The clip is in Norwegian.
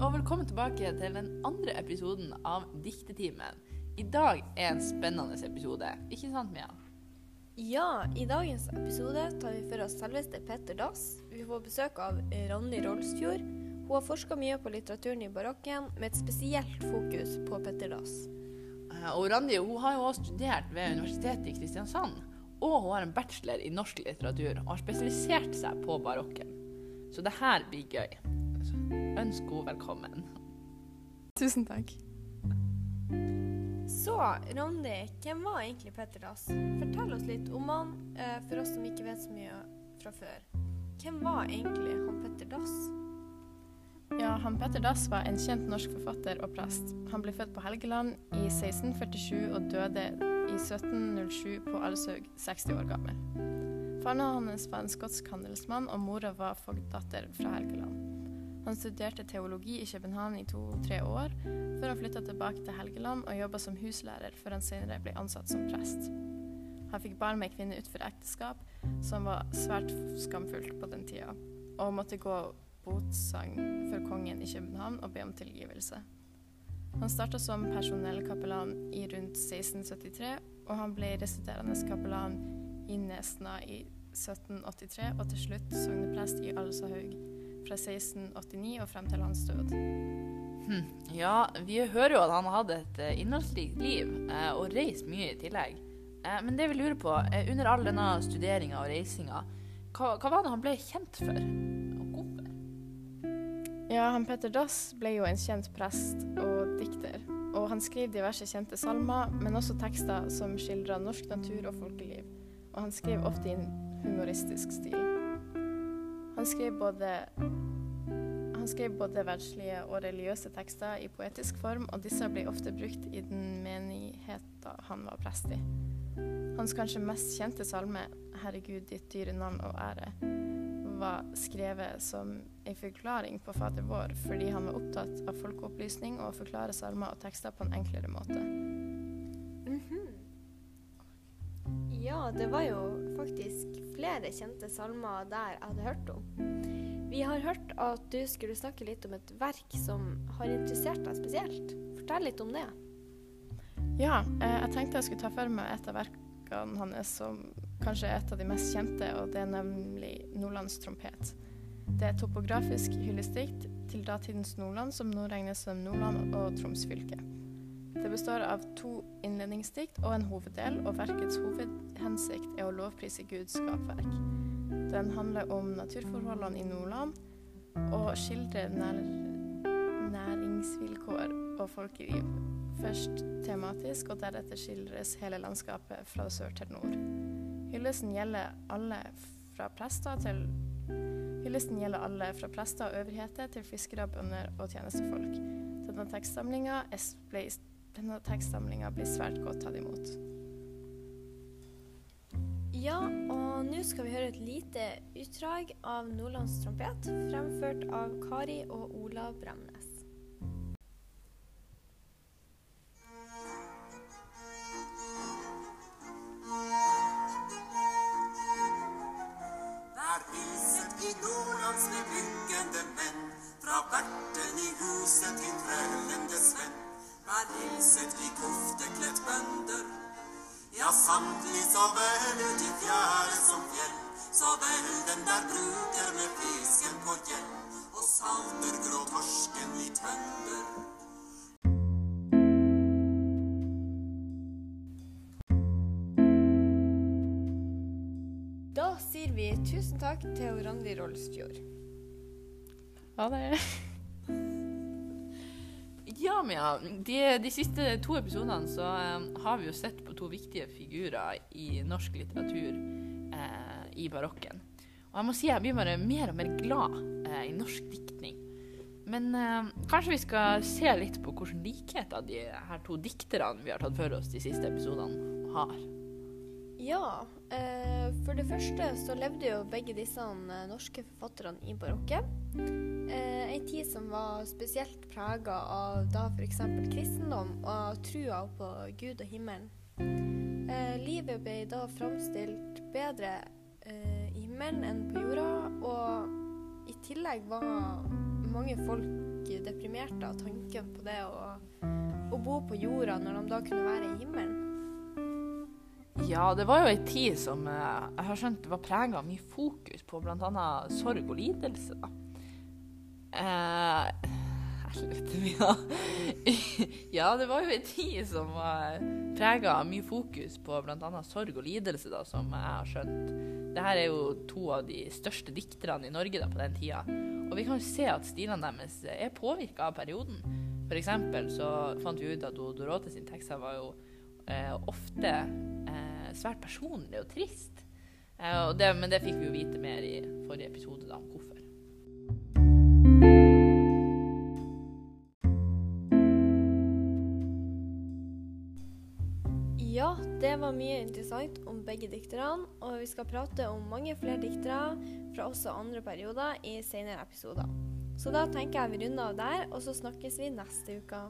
og velkommen tilbake til den andre episoden av Diktetimen. I dag er en spennende episode, ikke sant, Mia? Ja, i dagens episode tar vi for oss selveste Petter Dass. Vi får besøk av Randi Rolsfjord. Hun har forska mye på litteraturen i barokken, med et spesielt fokus på Petter Dass. Eh, Og Randi hun har jo også studert ved Universitetet i Kristiansand. Og hun har en bachelor i norsk litteratur og har spesialisert seg på barokken. Så det her blir gøy. Så ønsk henne velkommen. Tusen takk. Så, Randi, hvem var egentlig Petter Dass? Fortell oss litt om han, eh, for oss som ikke vet så mye fra før. Hvem var egentlig han Petter Dass? Ja, han Petter Dass var en kjent norsk forfatter og prest. Han ble født på Helgeland i 1647 og døde i 1707 på Alshaug, 60 år gammel. Faren hans var en skotsk handelsmann, og mora var fogddatter fra Helgeland. Han studerte teologi i København i to-tre år, før han flytta tilbake til Helgeland og jobba som huslærer, før han senere ble ansatt som prest. Han fikk barn med ei kvinne utenfor ekteskap, som var svært skamfullt på den tida, og måtte gå botsang for kongen i København og be om tilgivelse. Han starta som personellkapellan i rundt 1673, og han ble residerende kapellan i Nesna i 1783, og til slutt sogneprest i Alsahaug fra 1689 og frem til hans død. Hm. Ja, vi hører jo at han hadde et eh, innholdsrikt liv eh, og reist mye i tillegg. Eh, Men det vi lurer på, under all denne studeringa og reisinga, hva, hva var det han ble kjent for? Og hvorfor? Ja, han Petter Dass ble jo en kjent prest og dikter, og han skrev diverse kjente salmer, men også tekster som skildrer norsk natur og folkeliv, og han skrev ofte i en humoristisk stil. Han skrev både han skrev både verdslige og religiøse tekster i poetisk form, og disse ble ofte brukt i den menigheta han var prest i. Hans kanskje mest kjente salme, 'Herregud, ditt dyre navn og ære', var skrevet som en forklaring på Fader vår, fordi han var opptatt av folkeopplysning og å forklare salmer og tekster på en enklere måte. Mhm. Ja, det var jo faktisk flere kjente salmer der jeg hadde hørt om. Vi har hørt at du skulle snakke litt om et verk som har interessert deg spesielt. Fortell litt om det. Ja, eh, jeg tenkte jeg skulle ta for meg et av verkene hans som kanskje er et av de mest kjente, og det er nemlig Nordlands trompet. Det er et topografisk hyllestikt til datidens Nordland, som nå regnes som Nordland og Troms fylke. Det består av to innledningsdikt og en hoveddel, og verkets hovedhensikt er å lovprise Guds skapverk. Den handler om naturforholdene i Nordland og skildrer nær næringsvilkår og folkeliv. Først tematisk, og deretter skildres hele landskapet fra sør til nord. Hyllesten gjelder alle fra prester til Hyllesten gjelder alle fra prester og øvrigheter til fiskere, bønder og tjenestefolk. Denne tekstsamlinga ble, denne tekstsamlinga blir svært godt tatt imot. Ja, og nå skal vi høre et lite utdrag av Nordlands trompet, fremført av Kari og Olav Bremnes. Vær hilset i Nordlands med byggende menn, fra verten i huset til svenn. Vær hilset i koftekledt bønder, ja samtlig så vel ut i fjære som fjell, så vel den der bruker med fisken på gjeld, og salter grå torsken i tønder. Da sier vi tusen takk til Randi Rolsfjord. Ha det. Ja, Mia. De, de siste to episodene så eh, har vi jo sett på to viktige figurer i norsk litteratur eh, i barokken. Og jeg må si jeg blir bare mer og mer glad eh, i norsk diktning. Men eh, kanskje vi skal se litt på hvilke likheter de her to dikterne vi har tatt for oss de siste episodene, har. Ja, eh, for det første så levde jo begge disse eh, norske forfatterne i barokken. Eh, en tid som var spesielt prega av da f.eks. kristendom og trua på Gud og himmelen. Eh, livet ble da framstilt bedre eh, i himmelen enn på jorda, og i tillegg var mange folk deprimerte av tanken på det å, å bo på jorda når de da kunne være i himmelen? Ja, det var jo ei tid som eh, jeg har skjønt var prega av mye fokus på bl.a. sorg og lidelse. da. Eh, Helvete, Mia. ja, det var jo ei tid som var prega av mye fokus på bl.a. sorg og lidelse, da, som jeg har skjønt. Dette er jo to av de største dikterne i Norge da, på den tida. Og vi kan jo se at stilene deres er påvirka av perioden. For eksempel så fant vi ut at Dorote sin tekster var jo eh, ofte eh, svært personlig og trist. Eh, og det, men det fikk vi jo vite mer i forrige episode da, om hvorfor. Ja, det var mye interessant om begge dikterne, og vi skal prate om mange flere diktere fra også andre perioder i senere episoder. Så da tenker jeg vi runder av der, og så snakkes vi neste uke.